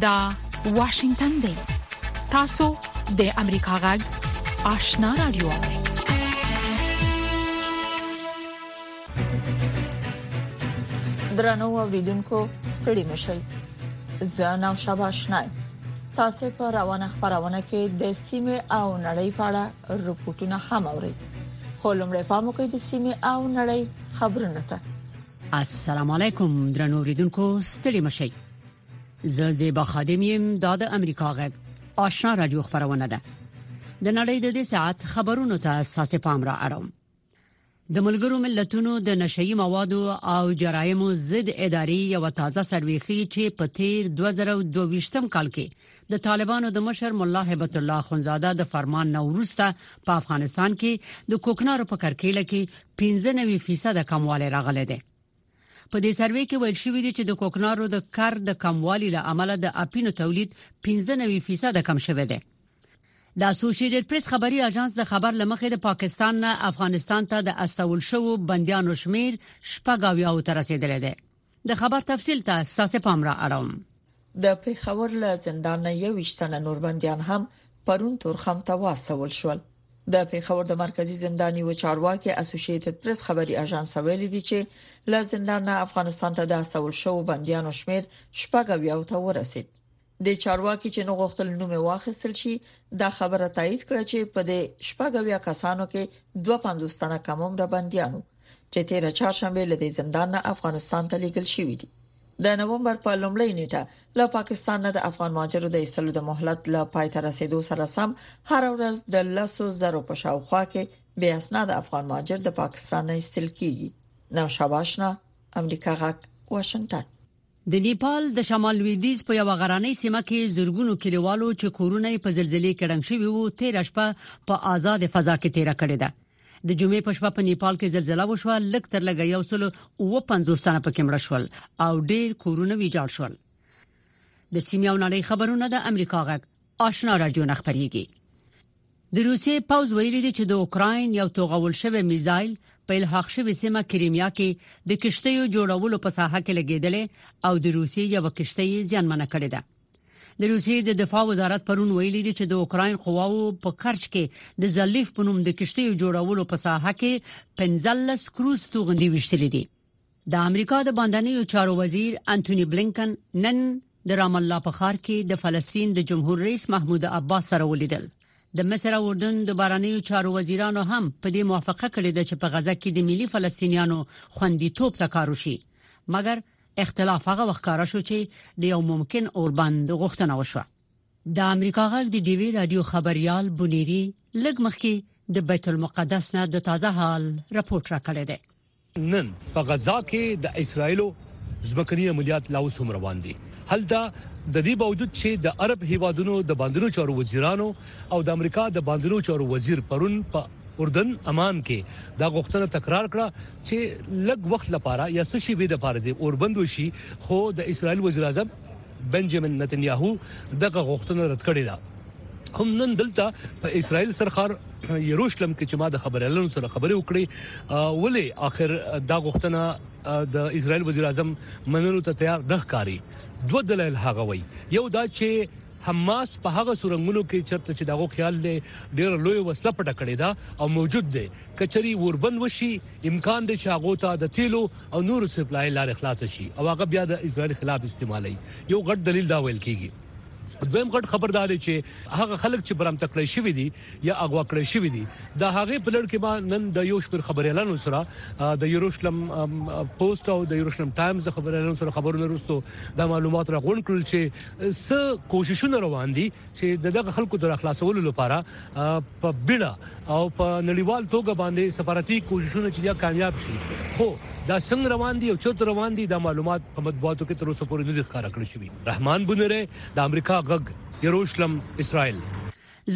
دا واشنگتن دی تاسو د امریکا غږ آشنا رادیو درنو اوریدونکو ستړي مشي زه نو شابه آشنای تاسو په روانه خبرونه کې د سیمه او نړۍ په اړه رپورټونه هم اورئ خو لمړی پام وکړئ د سیمه او نړۍ خبرونه ته السلام علیکم درنو اوریدونکو ستړي مشي زه زیبا خادم یم دا د امریکا غږ آشنا رادیو خبرونه ده د نړۍ د دې ساعت خبرونو ته اساس پام را اړوم د ملګرو ملتونو د نشئی موادو او جرایمو ضد ادارې یو تازه سروې ښیي چې په تیر 2022م کال کې د طالبانو د مشر مولا هبت الله خنزاده د فرمان نوروسته په افغانستان کې د کوکنارو په کرکیله کې 15% کموالی راغلی دی په دې سروې کې ویل شوې دي چې د کوکنارو د کر د کموالي له امله د اپینو تولید 15% کم شوی دی د اسوسییټډ پریس خبري اژانس د خبر لمخې د پاکستان نه افغانستان ته د استول شوو بنديانو شمیر شپږاویاو ته رسیدلی دی د خبر تفصیل ته ساسې پام را اړوم د پیښور له زندان نه 21 تنه نور بنديان هم پرون تورخم ته واستول شول د پیښور د مرکزی زندان یو چارواکي اسوسییټډ پریس خبري اژانس ویلي دي چې له زندان نه افغانستان ته د استول شو بنديانو شمیر شپږ ویاو ته ورسید د چارواکي چې نو غوښتل نوم واخیستل شي دا خبره تایید کړه چې په دې شپږ ویا کسانو کې 250 تنه کم عمر بنديانو چې تیر چهارشنبه له زندان نه افغانستان ته لیږل شوې دي د نومبر په لومړۍ نیټه له پاکستان نه د افغان ماجرو د ایستلو د مهلت له پای ته رسیدو سره سم هر ورځ د لاسو زرو په شاوخوا کې بیا اسناد افغان ماجر د پاکستان نه ایستل کیږي نو شاباشنا امریکا غاک واشنگټن د نیپال د شمال لویدیځ په یو غراني سیمه کې زورګونو کلیوالو چې کورونه په زلزلې کې ډنګ شوي وو تیر شپه په آزاد فضا کې تیر کړی ده د جمعې په شپه په نیپال کې زلزلہ وشوه لږ تر لږه یو سل او 50 تنه پکې مړ شول او ډیر کورونه ویجاړ شول د سیمې او نړۍ خبرونه د امریکا غږ آشنا رادیو نخبريږي د روسیې پوز ویلي دي چې د اوکرين یو توغول شوی میزایل په الحاق شوی سیمه کریمیا کې د کشتیو جوړولو په ساحه کې لګیدل او د روسیې یو کشتۍ زیانمنه کړې ده د روسیې د دفاع وزارت پرون ویلي دي چې د اوکراین قواو په کرچ کې د زلیف په نوم د کشتیو جوړولو په ساحه کې 15 کروز توغندي وشتلې دي د امریکا د باندنیو چارو وزیر انټونی بلینکن نن د رام الله په خار کې د فلسطین د جمهور رئیس محمود عباس سره ولیدل د مصر او اردن د بارنیو چارو وزیرانو هم په دې موافقه کړې ده چې په غزه کې د ملي فلسطینیانو خوندیتوب ته کار وشي مګر اختلاف هغه وخت کار شو چې د یو ممکن اوربند غوښتنه وشوه د امریکا غږ د ډیوی رادیو خبريال بنيري لګ مخکي د بیت المقدس نه د تازه حال رپورت راکړی دی نن په غزا کې د اسرایل ځمکني عملیات لا اوس هم روان دي هلته د دې باوجود چې د عرب هیوادونو د باندنو چارو وزیرانو او د امریکا د باندنیو چارو وزیر پرون په اردن عمان کې دا غوښتنه تکرار کړه چې لږ وخت لپاره یا څه شیبې لپاره دې اوربند وشي خو د اسرائیل وزیر اعظم بنجامین نتنیاهو دغه غوښتنه رد کړې ده هم نن دلته په اسرائیل سرخار یروشلم کې چې ما د خبريالانو سره خبرې وکړې ولې اخر دا غوښتنه د اسرائیل وزیر اعظم منلو ته تیار نه ښکاري دوه دلایل هغه وایي یو دا چې حماس په هغه سورنګونو کې چرته چې د هغو خیال دی ډیره لویه وسله پټه کړې ده او موجود دی که چېرې اوربند وشي امکان دی چې هغو ته د تیلو او نورو سپلای لارې خلاص شي او هغه بیا د اسرائیل خلاف استعمالوي یو غټ دلیل دا ویل کیږي دویم غټ خبر دا دی چې هغه خلک چې برامته کړی شوی دي یا اغوا کړی شوی دي د هغه په لړ کې ما نن د یو شپږ خبريالانو سره د یروشلم پوسټ او د یروشلم ټایمز د خبريالانو سره خبرونه وروسته د معلومات را غونډ کړل چې څه کوششونه روان دي چې د دغه خلکو د راخلاصولو لپاره په بیړه او په نړیوال توګه باندې سفارتي کوششونه چې یا کامیاب شي خو دا څنګه روان دي او چوت روان دي دا معلومات په مطبوعاتو کې تر اوسه پورې نه ښکاره کړی شوی رحمان بنره د امریکا غږ یروشلم اسرائیل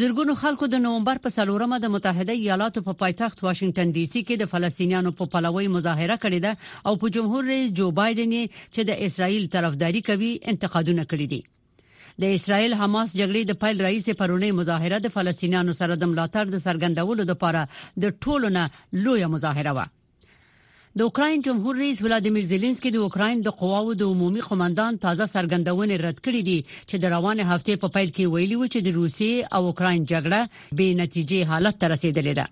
زرګونو خلکو د نومبر په څلورمه د متحده ایالاتو په پایتخت واشنګټن ډي سي کې د فلسطینیانو په پلوۍ مظاهره کړې ده او په جمهور رئیس جو بایډن چې د اسرایل طرفداري کوي انتقادونه کړي دي د اسرایل حماس جګړې د پیل رئیس پرونی مظاهره د فلسطینیانو سره د ملاتړ د څرګندولو لپاره د ټولو نه لوی مظاهره و د اوکراین جمهور رئیس ولادیمیر زیلینسکي د اوکراین د قواو د عمومي قوماندان تازه څرګندونې رد کړې دي چې د روانې هفتې په پیل کې ویلي و چې د روسیې او اوکراین جګړه بې نتیجې حالت ته رسیدلې ده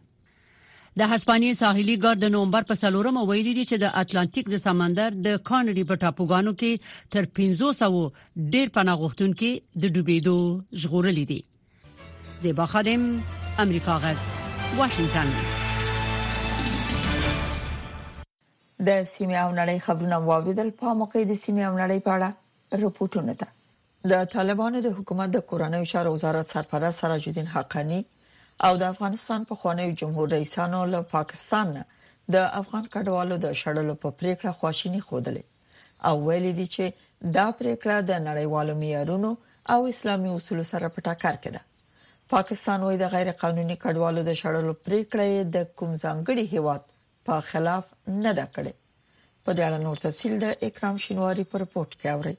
د هسپانیې ساحلي ګارد د نومبر په څلورمه ویلي دي چې د اتلانتیک د سمندر د کانری په ټاپوګانو کې تر 1500 ډیر پناه غوښتونکي د ډوبېدو ژغورلي دي زیبا خادم امریکا غږ واشنگتن د سیمه او نړۍ خبرونه واوریدل په موقع د سیمه او نړۍ په اړه رپورټونه ده د طالبانو د حکومت د کورنیو چارو وزارت سرپرست سراج الدین حقانی او د افغانستان په خوانی جمهور رئیسانو له پاکستان د افغان کډوالو د شړلو په پریکړه خواشینی خوده او ویلي دي چې دا پریکړه د نړیوالو معیارونو او اسلامي اصولو سره په ټکر کې ده پاکستان وایي د غیر قانوني کډوالو د شړلو پریکړه د کوم ځانګړي هیواد په خلاف نه ده کړې په دې اړه نور تفصيل د اکرام شینواری په رپورت کې اوري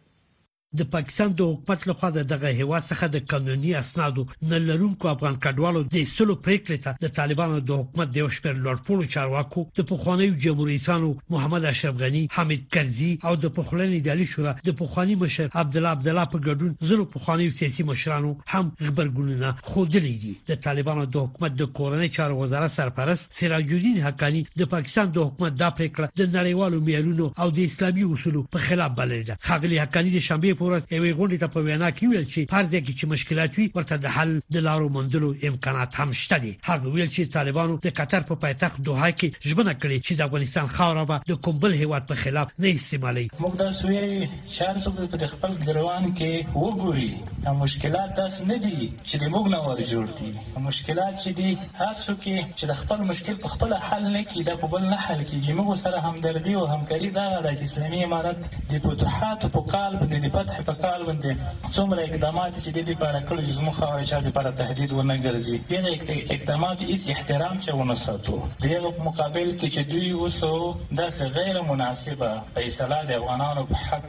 د پاکستان د حکومت لخوا د دغه هیواد څخه د قانوني اسنادو نه لرونکو افغان کډوالو د ایستلو پریکړې ته د طالبانو د حکومت د یو شمېر لوړپوړو چارواکو د پخوانیو جمهوریتانو محمد اشرف غنی، حامد کرزي او د پخلنې دالي شورا د پخوانی مشر عبد الله عبد الله په ګډون زرو پخوانیو سیاسي مشرانو هم غبرګونونه خودلې دي. د طالبانو د حکومت د کورنۍ چارو وزارت سرپرست سراج الدین حقاني د پاکستان د حکومت دا پریکړه د نړیوالو معیارونو او د اسلامي اصولو په خلاف بللې ده ښاغلي حقاني د شنبې په ورځ یوې غونډې ته په وینا کې ویل چې هر ځای کې چې مشکلات وي ورته د حل د لارو موندلو امکانات هم شته دي هغه ویل چې طالبانو د قطر په پایتخت دوحه کې ژمنه کړې چې د افغانستان خاوره به د کوم بل هیواد په خلاف نه استعمالي موږ دا سوي چې هر څوک په خپل ګروان کې وګوري دا مشکلات داس نه دي چې د موږ نه ور جوړ دي خو مشکلات چې دي هر څوک یې چې د خپل مشکل په خپله حل نه کړي دا په بل نه حل کیږي موږ ورسره همدردي او همکاري دغه ده چې اسلامي امارت د فتوحاتو په کال باندې د فتح په کال باندې څومره اقدامات چې دې لپاره کړو چې زموږ خاوره چا لپاره تهدید ونه ګرځي دغه اقدامات هیڅ احترام چې ونه ساتو دغه په مقابل کې چې دوی اوس داسې غیر مناسبه فیصله د افغانانو په حق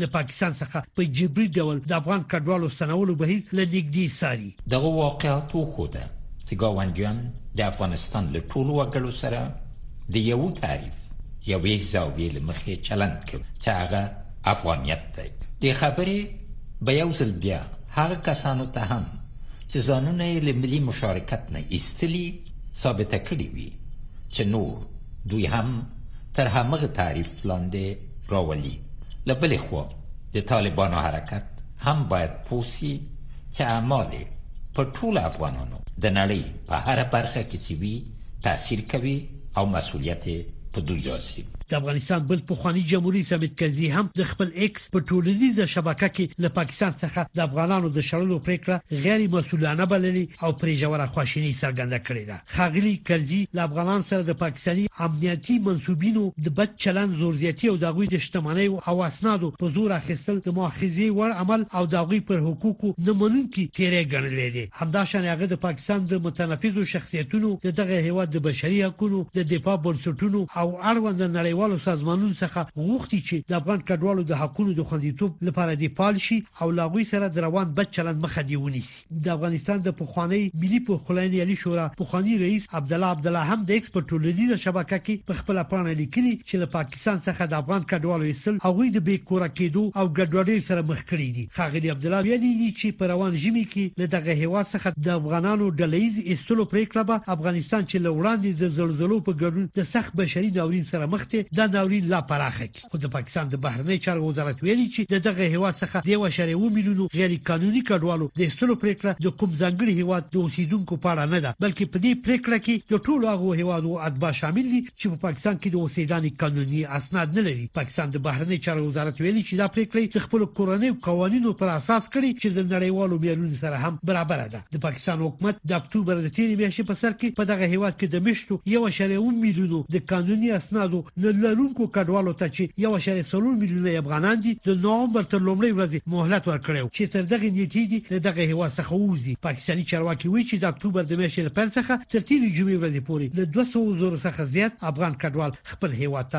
له پاکستان څخه په جبري ډول د افغان کډوالو ستنولو بهیر له نږدې څاري دغه واقعات وښوده چې ګاونډیان د افغانستان له ټولو وګړو سره د یو تعریف یوې زاویې له مخې چلند کوي چې هغه افغانیت دی د خبرې به یو ځل بیا هغه کسانو ته هم چې ځانونه یې له ملي مشارکت نه ایستلي ثابته کړې وي چې نور دوی هم تر همغه تعریف لاندې راولي له بلې خوا د طالبانو حرکت هم باید پوسی چې اعمال په ټول افغانانو د نړۍ په هر برخه کې چې وي تاثیر کوي او مسولیت په دوی راځي د افغانستان بل پخوانی جمهوري سمیت کرزي هم د خپل ایکس په ټولنیزه شبکه کې له پاکستان څخه د افغانانو د شړلو پریکړه غیر مسولانه بللې او پرې ژوره خواشیني څرګنده کړې ده ښاغلي کرزي له افغانانو سره د پاکستاني امنیتي منسوبینو د بد چلند، زورزیاتي او د هغوی د شتمنیو او اسنادو په زور اخیستل د مؤاخذې وړ عمل او د هغوی پر حقوقو نه منونکي تېری ګڼلی دی. همداشان هغه د پاکستان د متنفذو شخصیتونو، د دغه هېواد د بشري حقونو د دفاع بنسټونو او اړونده نړیوالو سازمانونو څخه غوښتي چې د افغان کډوالو د حقونو د خوندیتوب لپاره دې فعال شي او له هغوی سره د روان بد چلند مخه دې ونیسي. د افغانستان د پخوانۍ ملي پخلاینې علي شورا پخواني رئیس عبدالله عبدالله هم د ایکس په ټولنیزه شبکه کې په خپله پاڼه لیکلي چې له پاکستان څخه د افغان کډوالو ایستل هغوی د بې کوره کېدو او ګډوډیو سره مخ کړي دي. ښاغلي عبدالله ویلي دي چې په روان ژمي کې له دغه هېواد څخه د افغانانو ډله ییز ایستلو پرېکړه به افغانستان چې له وړاندې د زلزلو په ګډون د سخت بشري ناورین سره مخ دی دا ناورین لا پراخه کړي. خو د پاکستان د بهرنیو چارو وزارت ویلي چې د دغه هېواد څخه د یو اعشاریه اووه میلیونو غیر قانوني کډوالو د ایستلو پرېکړه د کوم ځانګړي هېواد د اوسېدونکو په اړه نه ده، بلکې په دې پرېکړه کې د ټولو هغو هېوادو اتباع شامل دي چې په پاکستان کې د اوسېدانې قانوني اسناد نه لري. پاکستان د بهرنیو چارو وزارت ویلي چې دا پرېکړه یې د خپلو کورنیو قوانینو پر اساس کړې چې د نړیوالو معیارونو سره هم برابره ده. د پاکستان حکومت د اکتوبر د تیرې میاشتې په سر کې په دغه هیواد کې د میشتو یو اشاریه اووه میلیونو د قانوني اسنادو نه لرونکو کډوالو ته چې یو اشاریه څلور میلیونه افغانان دي د نومبر تر لومړۍ ورځې مهلت ورکړی چې تر دغه نیټې دي له دغه هیواد څخه ووځي پاکستاني چارواکي وایي چې د اکتوبر د میاشتې له پیل څخه تر تیرې جمعې ورځې پورې له 200 زرو څخه زیات افغان کډوال خپل هیواد ته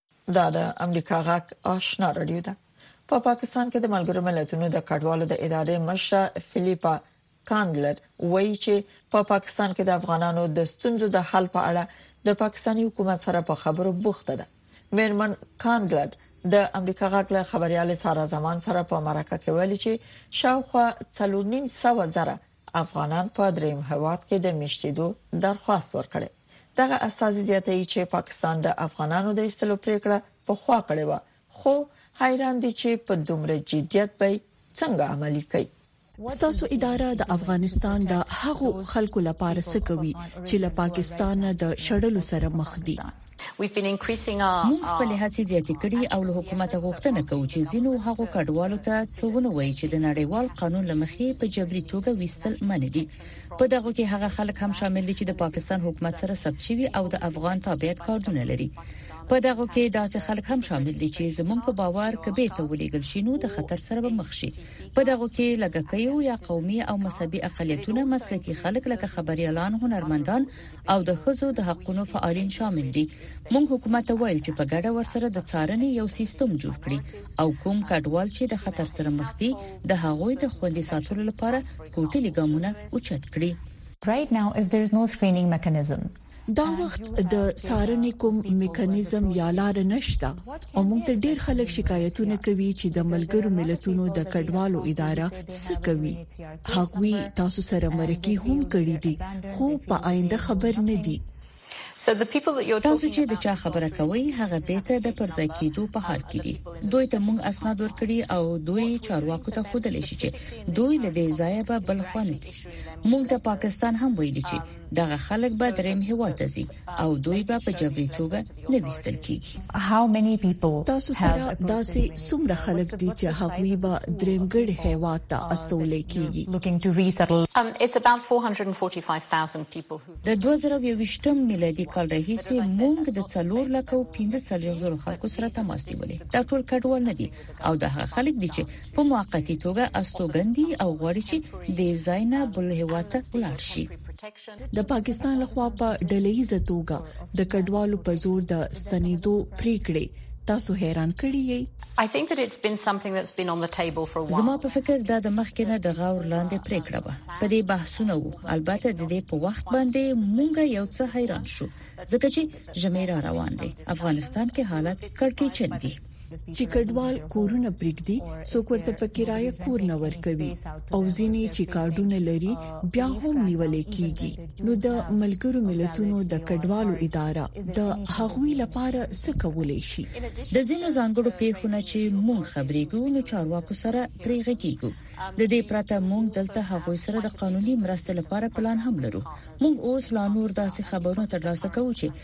دا د امریکا غږ آشنا رادیو ده په پا پاکستان کې د ملګرو ملتونو د کډوالو د ادارې مشره فلیپا کاندلر وایي چې په پا پاکستان کې د افغانانو د ستونزو د حل په اړه د پاکستاني حکومت سره په خبرو بوخته ده مېرمن کاندلر د امریکا غږ له خبريال سارا زمان سره په مرکه کې ویلي چې شاوخوا 3.5 زره افغانان په دریم هیواد کې د میشتیدو درخواست ورکړي دغه استاذ زیاتوي چې پاکستان د افغانانو د ایستلو پریکړه په خوا کړې و خو حیران دي چې په دومره جدیت به څنګه عملی کوي ستاسو اداره د افغانستان د هغو خلکو لپاره څه کوي چې له پاکستان د شړلو سره مخ دي موږ خپلې هڅې زیاتې کړې او له حکومته غوښتنه کوو چې ځینو هغو کډوالو ته څه ونه وایي چې د نړیوال قانون له مخې په جبري توګه ویستل منع دي. په دغو کې هغه خلک هم شامل دي چې د پاکستان حکومت سره ثبت شوي او د افغان تابعیت کارډونه لري. په دغو کې داسې خلک هم شامل دي چې زموږ په باور که بیرته ولیږل شي نو د خطر سره به مخ شي. په دغو کې لږکیو یا قومي او مذهبي اقلیتونه، مسلکي خلک لکه خبریالان، هنرمندان او د خزو د حقونو فعالین شامل دي موږ حکومت ته وایو چې په ګډه ورسره د څارنې یو سیستم جوړ کړي او کوم کډوال چې د خطر سره مخ دي د هغوی د خوندي ساتلو لپاره کوټلي ګامونه اوچت کړي Right now, if there is no screening mechanism, دا وخت د سارنې کوم میکانیزم یا لار نشته او موږ ته ډیر خلک شکایتونه کوي چې د ملګرو ملتونو د کډوالو اداره څه کوي هغوی تاسو سره مرکي هم کړې دي خو په آینده خبر نه دي تاسو چې د چا خبره کوي هغه بیرته د پرځای کېدو په حال کې دي دوی ته موږ اسناد ورکړي او دوی چارواکو ته خود لشي چې دوی له دې ځای به بل خوانه دي موږ د پاکستان هم ویلي چې دغه خلک به دریم هوا ته ځي او دوی به په جبري توګه نه وستل کیږي. تاسو سره داسې څومره خلک دي چې هغوی به درېمګړي هیواد ته استول کیږي؟ د دوه زره او یوویشتم میلادي کال راهیسې موږ د څلور لکه او پنځه څلوېښت زرو خلکو سره تماس نیولی. دا ټول کډوال نه دي او دا هغه خلک دي چې په موقتي توګه استوګن دي او غواړي چې دې ځای نه بل هیواد ته ولاړ شي. د پاکستان لخوا په ډله ییزه توګه د کډوالو په زور د ستنیدو پریکړې تاسو حیران کړی یی زما په فکر دا د مخکنه د غور لاندې پریکړه وه په دې بحثونه وو البته د دې په وخت باندې مونږ یو څه حیران شو ځکه چې جمیرا روان دي افغانستان کې حالت کړکېچن دي چې کډوال کورونه پرېږدي څوک ورته په کرایه کور نه ورکوي او ځینې چې کارډونه لري بیا هم نیول کیږي نو د ملګرو ملتونو د کډوالو اداره د هغوی لپاره څه کولای شي د ځینو ځانګړو پیښونه چې مونږ خبرېږو نو چارواکو سره پرې غږیږو د دې پرته مونږ دلته هغوی سره د قانوني مرستې لپاره پلان هم لرو مونږ اوس لا نور داسې خبرونه ترلاسه کوو چې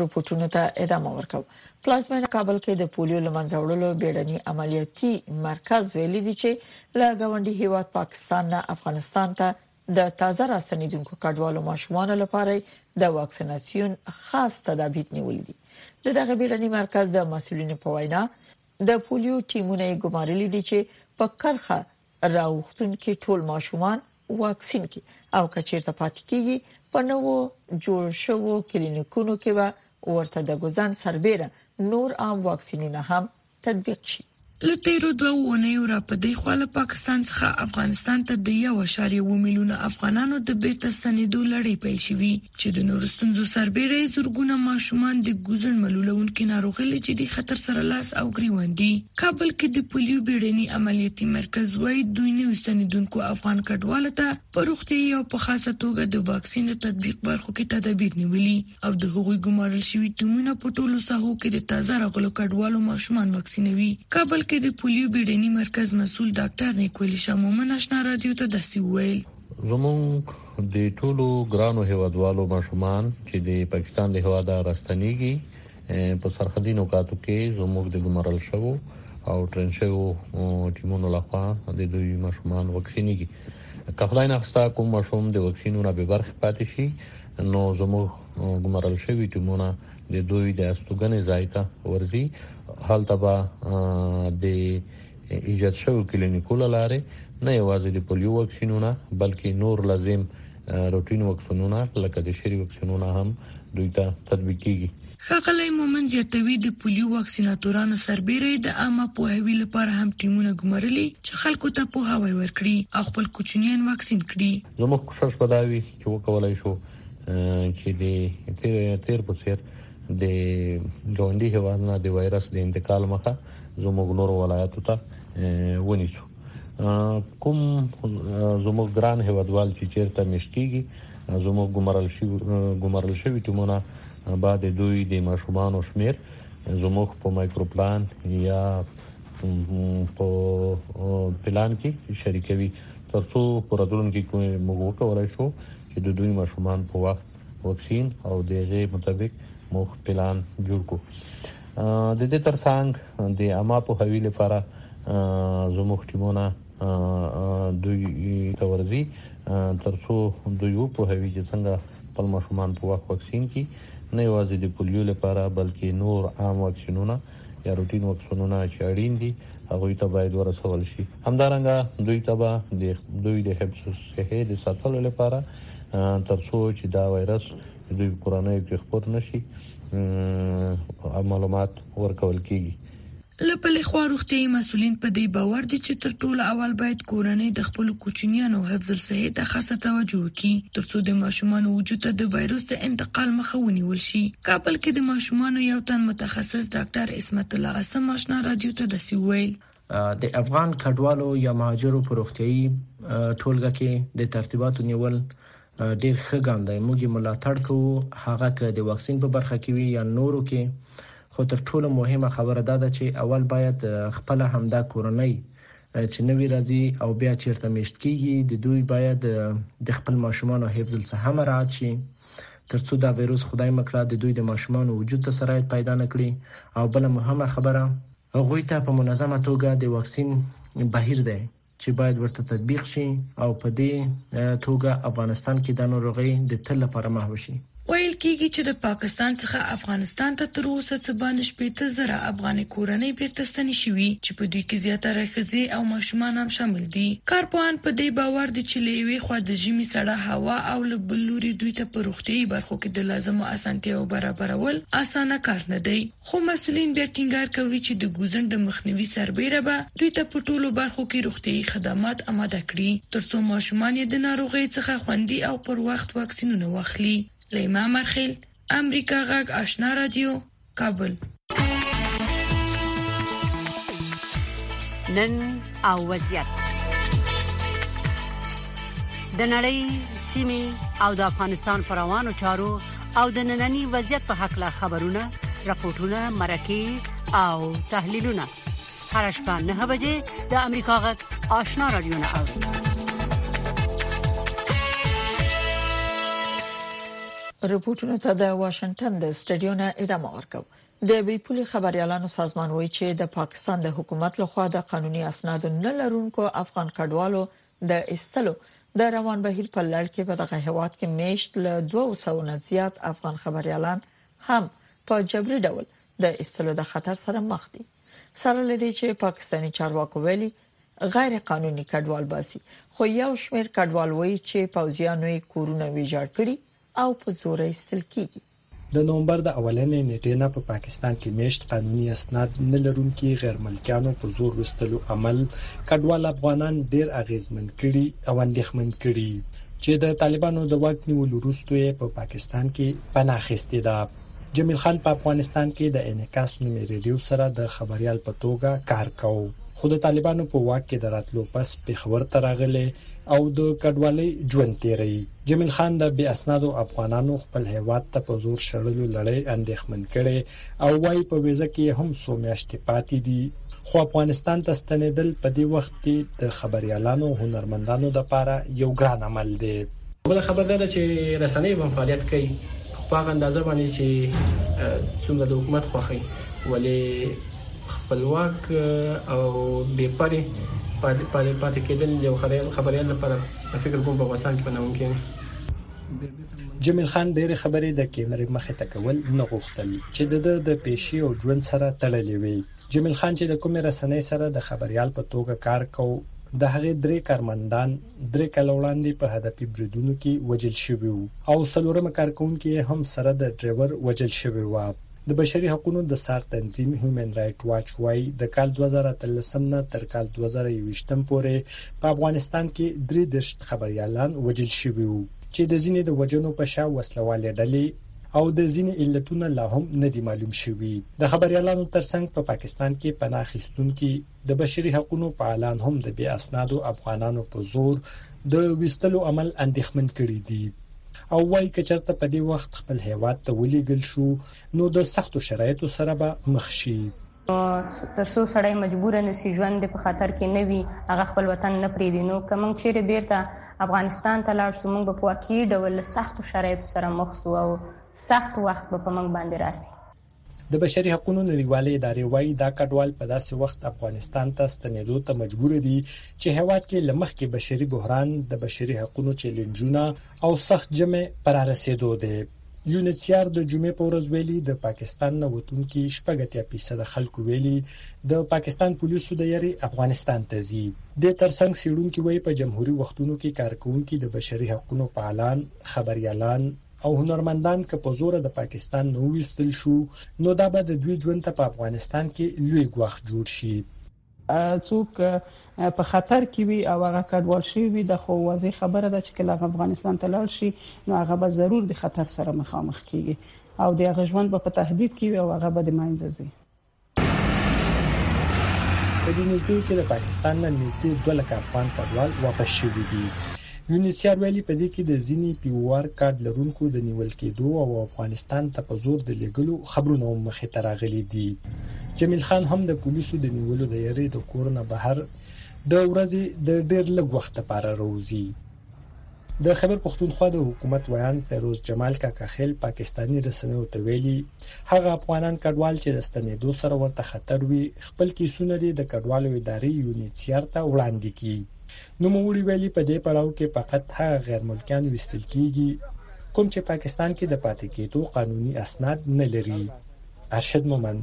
رپورټونو ته ادامه ورکو پلازمینه کابل کې د پولیو لمنځه وړلو بیړنی عملیاتي مرکز ویلي دی چې له غونډي هیواد پاکستان نه افغانستان ته د تازه راستنیدونکو کډوالو ماشومان لپاره د واکسیناسیون خاص تدابیر نیول دي د دغه بیړنی مرکز د مسولینو په وینا د پولیو ټیمونه ګمارلي دي چې په کرخه راوختونکو ټول ماشومان واکسین کې او کچیرته پاتې کیږي په نوو جوړ شوو کلینیکونو کې به ورته د ګزن سربېره نور عام واکسینونه هم تطبیق شي له تیرو دوه اونیو را په دې خوا له پاکستان څخه افغانستان ته د یو اعشاریه اووه میلیونه افغانانو د بیرته ستنېدو لړۍ پیل شوې. چې د نورو ستونزو سربېره یې زرګونه ماشومان د ګوزڼ ملولونکې ناروغۍ له جدي خطر سره لاس او ګریوان دي. کابل کې د پولیو بیړني عملیاتي مرکز وایي دوی نوي ستنېدونکو افغان کډوالو ته په روغتیايي او په خاصه توګه د واکسین د تطبیق برخو کې تدابیر نیولي او د هغوی ګمارل شوي ټیمونه په ټولو ساحو کې د تازه راغلو کډوالو ماشومان واکسینوي. کابل کې د پولیو بیړني مرکز مسول ډاکټر نیکولي شاه مومن اشنا رادیو ته داسې وویل. زموږ د ټولو ګرانو هیوادوالو ماشومان چې د پاکستان د هواده راستنیږي په سرحدي نقاطو کې زموږ د ګمارل شوو او ټرین شوو ټیمونو لخوا د دوی ماشومان وکسینیږي که خدای نخستا کوم ماشوم د وکسینونو به برخه پاتې شي نو زموږ ګمارل شوی ټیمونه د دوی د استوګنې ځای ته ورځي هلته به د ایجاد شوو کلینیکو له لارې نه یوازې د پولیو واکسینونه بلکې نور لازم روټین واکسینونه لکه د شری واکسینونه هم دوی ته تطبیق کیږي. ښاغلی مومند زیاتوي، د پولیو واکسیناتورانو سربېره یې د عامه پوهاوي لپاره هم ټیمونه ګمارلي چې خلکو ته پوهاوی ورکړي او خپل کوچنیان واکسین کړي. زموږ کوشش به دا وي چې وکولای شو چې د تېر په څېر د ګاونډي هېواد نه د وایرس د انتقال مخه زموږ نور ولایتو ته ونیسو کوم زموږ ګران هیوادوال چې چیرته مشتيږي زموږ ګمرل شي ګمرل شوی ټیمونه بعد دوی د ماشومان او شمیر زموږ په مایکروپلان یا په پلان کې شریکوي ترڅو پر راتلونکي کې موږ وکولای شو چې د دوی ماشومان په وخت واکسین او دغه مطابق موږ پلان جوړ کو د دې ترڅنګ د اما په حویل لپاره زموږ ټیمونه دوی تورځي ترڅو دوی په حویل کې څنګه خپل ماشومان په وخت واکسین کی نه یوازې د پولیو لپاره بلکې نور عام واکسینونه یا روټین واکسونونه چې اړین دي هغه ته باید ورسول شي همدارنګه دوی ته به د دوی د حفظ صحه د ساتلو لپاره ترڅو چې دا وایرس دوی کورنۍ کې خپور نشي معلومات ورکول کیږي لپاره خو روغتي مسولین په دې باور دي چې تر ټولو اول باید کورنۍ د خپل کوچنیانو حفظ الصحه ته خاصه توجه وکړي ترڅو د ماشومان وجود ته د وایروس د انتقال مخه ونیول شي کابل کې د ماشومانو یو تن متخصص ډاکټر عصمت الله عاصم آشنا رادیو ته داسې وویل. د افغان کډوالو یا مهاجرو په روغتیايي ټولګه کې د ترتیباتو نیول ډیر ښه ګام دی موږ یې ملاتړ کوو هغه که د واکسین په برخه کې وي یا نورو کې خو تر ټولو مهمه خبره دا ده چې اول باید خپل همدا کورنۍ چې نوی راځي او بیا چیرته میشت کیږي د دوی باید د خپل ماشومان حفظ الصحه مراعات شي تر څو دا ویروس خدای مه کړه د دوی د ماشومانو وجود ته سرایت پیدا نه کړي او بله مهمه خبره هغوی ته په منظمه توګه د واکسین بهیر دی چې باید ورته تطبیق شي او په دې توګه افغانستان کې دا ناروغي د تل لپاره محو شي ویل کیږي چې د پاکستان څخه افغانستان ته تر اوسه څه باندې شپېته زره افغاني کورنۍ بیرته ستنې شوي چې په دوی کې زیاتره ښځې او ماشومان هم شامل دي. کارپوهان په دې باور دي چې له یوې خوا د ژمي سړه هوا او له بل لوري دوی ته په روغتیايي برخو کې د لازمو اسانتیاوو برابرول اسانه کار نه دی، خو مسؤلین بیا ټینګار کوي چې د ګوزڼ د مخنیوي سربېره به دوی ته په ټولو برخو کې روغتیايي خدمات اماده کړي، ترڅو ماشومان یې د ناروغیو څخه خوندي او پر وخت واکسینونه واخلي. لیما مرخیل، امریکا غږ آشنا راډیو، کابل نن او وضعیت د نړۍ سیمه او د افغانستان پر روانو چارو او د ننني وضعیت په حق لا خبرونه راپورټونه مرکه او تحلیلونه هر شپه 9 بجې د امریکا غږ آشنا رادیو نه اورئ رپوټونو ته د واشنګټن د سټډیو نه ادامه ورکوو د وی پولي خبريالانو سازمان وایي چې د پاکستان د حکومت لخوا د قانوني اسنادو نه لرونکو افغان کډوالو د استلو د روان بهیر په لړ کې په دغه هواد کې میشت له 200 نه زیات افغان خبريالان هم په جبري ډول د استلو د خطر سره مخ دي سره لدی چې پاکستاني چارواکو ویلي غیر قانوني کډوال باسي خو یو شمیر کډوال وایي چې پوځیانو یې کورونه ویجاړ کړي او په زور یې استل کیږي د نومبر د اولنې نیټې نه په پاکستان کې میشت قانوني اسناد نه لرونکي غیر ملکیانو په زور وستلو عمل کډوال افغانان ډیر اغیزمن کړي او اندېښمن کړي چې د طالبانو د واک نیولو وروسته په پاکستان کې پناه اخیستې ده جمیل خان په افغانستان کې د انعکاس نومې ریډیو سره د خبریال په توګه کار کاوه خو د طالبانو په واک کې د راتلو پس پیښور ته راغلی او د کډوالۍ ژوند تیروي جمیل خان د بې اسنادو افغانانو خپل هیواد ته په زور شړلو لړۍ اندېښمن کړي او وايي په ویزه کې هم څو میاشتې پاتې دي خو افغانستان ته ستنېدل په دې وخت کې د خبریالانو هنرمندانو لپاره یو ګران عمل دی بله خبره دا ده چې رسنۍ به هم فعالیت کوي خو په هغه اندازه باندې چې څومره د حکومت خوښي ولې خپلواک او بې پرې پاتې پاتې کېدل یو خبريال لپاره فکر کوم په افغانستان کې پناوم کېږي جمیل خان ډېر خبرې د کیمرې مخې ته کول نه غوښتل چې د د پېشي او ژوند سره تړلې وي جمیل خان چې د کومې رسنۍ سره د خبريال په توګه کار کوي د هغې درې کارمندان درې کاله وړاندې په هدفي بریدونو کې وژل شوي وو او څلورمه کارکوونکې یې هم سره د ډریور وژل شوې وه. د بشري حقونو د څار تنظیم هیومن رایټ واچ وايي، د کال دوه زره اتلسم نه تر کال دوه زره یوویشتم پورې په افغانستان کې درې دېرش خبریالان وژل شوي وو چې د ځینې د وژنو په شا وسله والې ډلې او د ځینې علتونه لا هم نه دي معلوم شوي. د خبریالانو ترڅنګ په پاکستان کې پناه اخیستونکي د بشري حقونو فعالان هم د بې اسنادو افغانانو په زور د ویستلو عمل اندېښمن کړي دي او وایي که چرته په دې وخت خپل هیواد ته ولېږل شو نو د سختو شرایطو سره به مخ شي ترڅو سړی مجبور نه سي ژوند په خطر کې نه وي هغه خپل وطن نه پریدي نو کوم چیرې بیرته افغانستان ته لاړ سو موږ په واقعي ډول سخت شرایط سره مخ سو او سخت وخت په موږ باندې راسي د بشري حقونو نړیوالې ادارې وایي دا کډوال په داسې وخت افغانستان ته ستنېدو ته مجبور دي چې هیواد کې لمخکې بشري بحران د بشري حقونو چیلنجونه او سخت جمع پر رسیدو دي یونیسیار د جمعې په ورځ ویلي د پاکستان نه وتونکي شپږ اتیا فیصده خلکو ویلي د پاکستان پولیسو د یری افغانستان ته ځي د ترڅنګ سیړونکو وایي په جمهوریت وختونو کې کارکونکو د بشري حقوقو فعالان خبريالان او هنرمندان که په زوره د پاکستان نه وویستل شو نو دا به د دوی ژوند ته په افغانستان کې لوی ګواښ جوړ شي. څوک په خطر کې وي او هغه کډوال شوي وي دا خو واضح خبره ده چې که له افغانستان ته لاړ شي نو هغه به ضرور د خطر سره مخامخ کیږي او د هغه ژوند به په تهدید کې وي او هغه به د منځه ځي. په دې نېزدې کې له پاکستان نه نېزدې دوه لکه افغان کډوال واپس شوي دي. یونیسیار ویلي په دې کې د ځینې پیووار کارډ لرونکو د نیول کېدو او افغانستان ته په زور د لېږلو خبرونه هم مخې ته راغلي دي. جمیل خان هم د پولیسو د نیولو د یرې د کور نه بهر د ورځې د ډېر لږ وخت لپاره روزي. د خیبر پښتونخوا د حکومت ویاند فیروز جمال کاکاخیل پاکستاني رسنیو ته ویلي هغه افغانان کډوال چې د ستنېدو سره ورته خطر وي خپل کیسونه دې د کډوالو ادارې یونیچیار ته وړاندې کړي نوموړي ویلي په دې پړاو کې فقط هغه غیر ملکیان وستل کیږي کوم چې پاکستان کې د پاتې کېدو قانوني اسناد نه لري ارشد مومند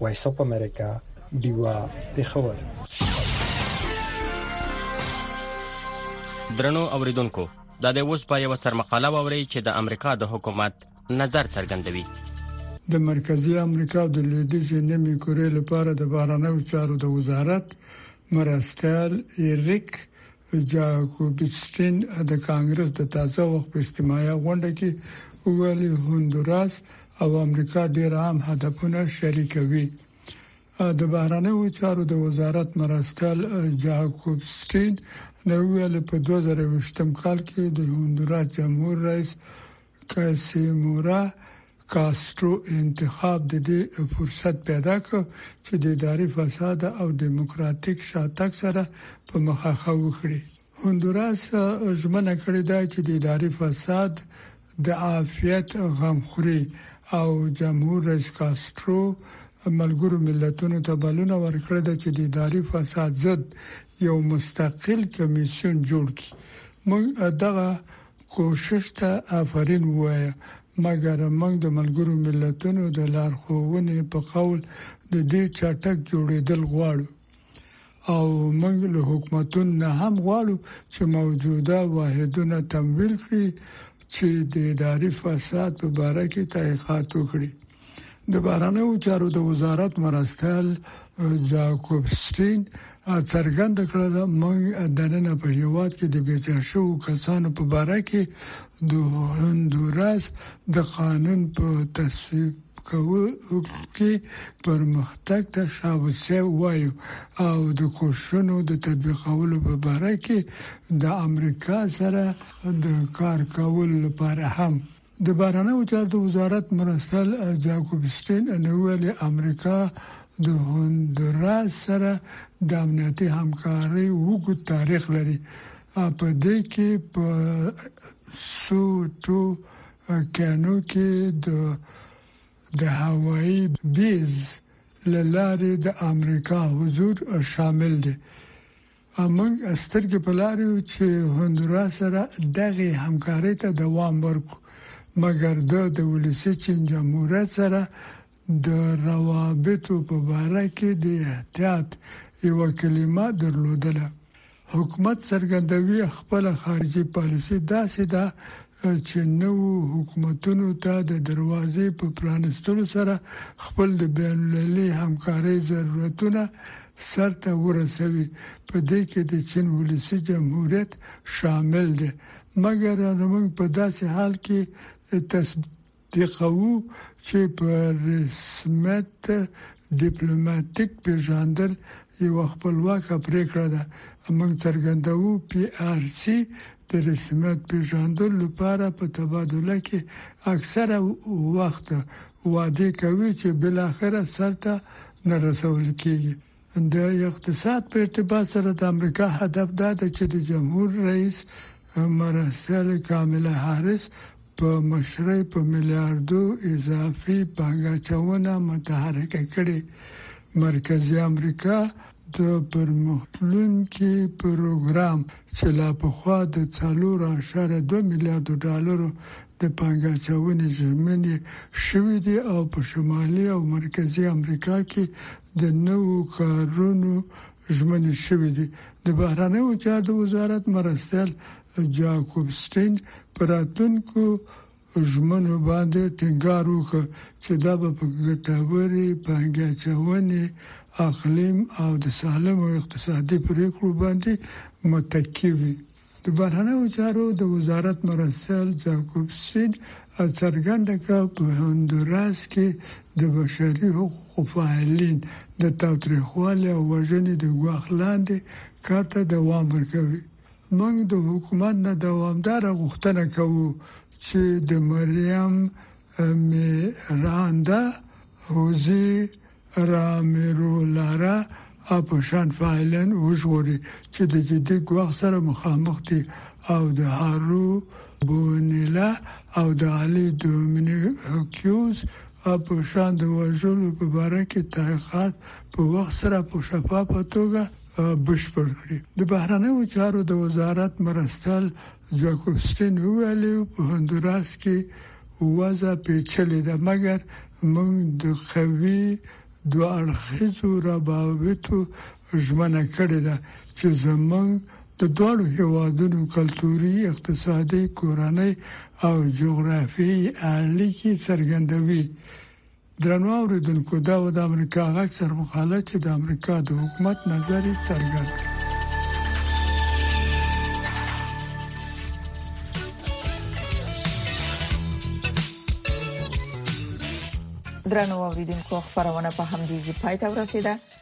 وایس اپ امریکا دیوا پیښور درنو اوریدونکو دا د اوس په یو سرمقاله ووري چې د امریکا د حکومت نظر څرګندوي د مرکزی امریکا د لویدیځې نیمې کورې لپاره د بارنیو چارو د وزارت مرستیال ایریک جاکوبستین د کانګرس د تازه وخت په استماعي غونډه کې ویلي هندوراس او امریکا ډیر عام هدفونه شریکوي د بهرنیو چارو د وزارت مرستل جاکوبستین نو ویل په 2020 کال کې د هندوراس جمهور رئیس کاسیمورا کاسټرو انتخاب د دې فرصت پیدا کړ چې د اداري فساد او دیموکراتیک شاتګ سره په مخه وکړي. هندوراس ژمنه کړې ده چې د اداري فساد، د عافیت غمخوري او جمهور رئیس کاسټرو ملګرو ملتونو ته بلنه ورکړې ده چې د اداري فساد ضد یو مستقل کمیسیون جوړ کړي. موږ دغه کوشش ته آفرین ووایه، مګر موږ د ملګرو ملتونو د لارښوونې په قول د دې چټک جوړېدل غواړو او موږ له حکومتونو نه هم غواړو چې موجوده واحدونه تمویل کړي چې د اداري فساد په باره کې تحقیقات وکړي. د بهرنیو چارو د وزارت مرستیال جاکوب سټین څرګند کړل موږ د نن په هیواد کې د بیځای شو کسانو په اړه کې د هندوراس د قانون په تصویب کولو کې پرمختګ ته شاوسه وایو او د کوشنو د تطبیقولو په اړه کې د امریکا سره د کار کولو لپاره هم د بهرنیو چارو وزارت مرستل جاکوب ستین انویل امریکا د هندوراس سره د امنیتي همکارۍ وګت تاریخ لري په دې کې په سو ټو کانو کې د د هوایي بیز لاره د امریکا حضور شامل دی موږ سترګې په لار یو چې هندورا سره دغه همکارۍ ته دوام ورکړو مګر د د ولسی چین جمهوریت سره د روابطو په اړه کې د احتیاط یو کلمه درلودله حکومت څرګندوي خپل خارجي پالیسي داسې ده چې نو حکومتونو ته د دروازې په پرانستلو سره خپل د بین المللي همکارۍ ضرورتونه سر ته ورسوي په دې کې د چین ولسی جمهوریت شامل دی مګر نو موږ په داسې حال کې تصدیقوو چې په رسمیت ډیپلوماټیک پیژاندل یو خپلواک پریکړه ده موږ څرګندوو پی آر سی د رسمیت پیژاندل لپاره په تبادله کې اکثره وخت وعدې کوي چې بالاخره سر ته نه رسول کېږي. د اقتصاد په ارتباط سره د امریکا هدف دا دی چې د جمهور رئیس مرستیالې کامله هاریس په مشرۍ په میلیاردو اضافي پانګه اچونه متحرکه کړي. مرکزي امریکا د پرمختلونکي پروګرام چې لا پخوا د څلور اعشاریه دوه میلیارد ډالرو د پانګه اچونې ژمنې شوې دي او په شمالي او مرکزي امریکا کې د نوو کارونو ژمنې شوې دي د بهرنیو چارو وزارت مرستیال جاکوب سټینډ پر راتلونکو ژمنو باندې ټینګار وکړ چې دا به په ګټورې پانګې اچونې، اقلیم او د سالمو اقتصادي پرېکړو باندې متکي وي. د بهرنیو چارو د وزارت مرستیال جاکوب سید څرګنده کړه، په هندوراس کې د بشري حقوقو فعالین د تاوتریخوالي او وژنې د ګواښ لاندې کار ته دوام ورکوي. موږ د حکومت نه دوامداره غوښتنه کوو چې د مریم میراندا هوزي رامیرو لارا او په شان فایلن وژغوري چې د جدي ګواښ سره مخامخ دي او د هارو بونیلا او د علي دومینیکیوز او په شان د وژلو په باره کې تحقیقات په وخت سره په شفافه توګه بشپړ کړي د بهرنیو چارو د وزارت مرستل جاکوبستین ویل په هندوراس کې وضع پیچلې ده مګر موږ د قوي دوه اړخیزو روابطو ژمنه کړې ده چې زموږ د دوړو هیوادونو کلتوري، اقتصادي، کورنۍ او جغرافیایي اړیکې څرګندوي. درنو اوریدونکو دا و د امریکا غږ سر مقاله چې د امریکا د حکومت نظر څرګند کړ درنو اوریدونکو خبرونه په همدې ځای پاتې ورسیده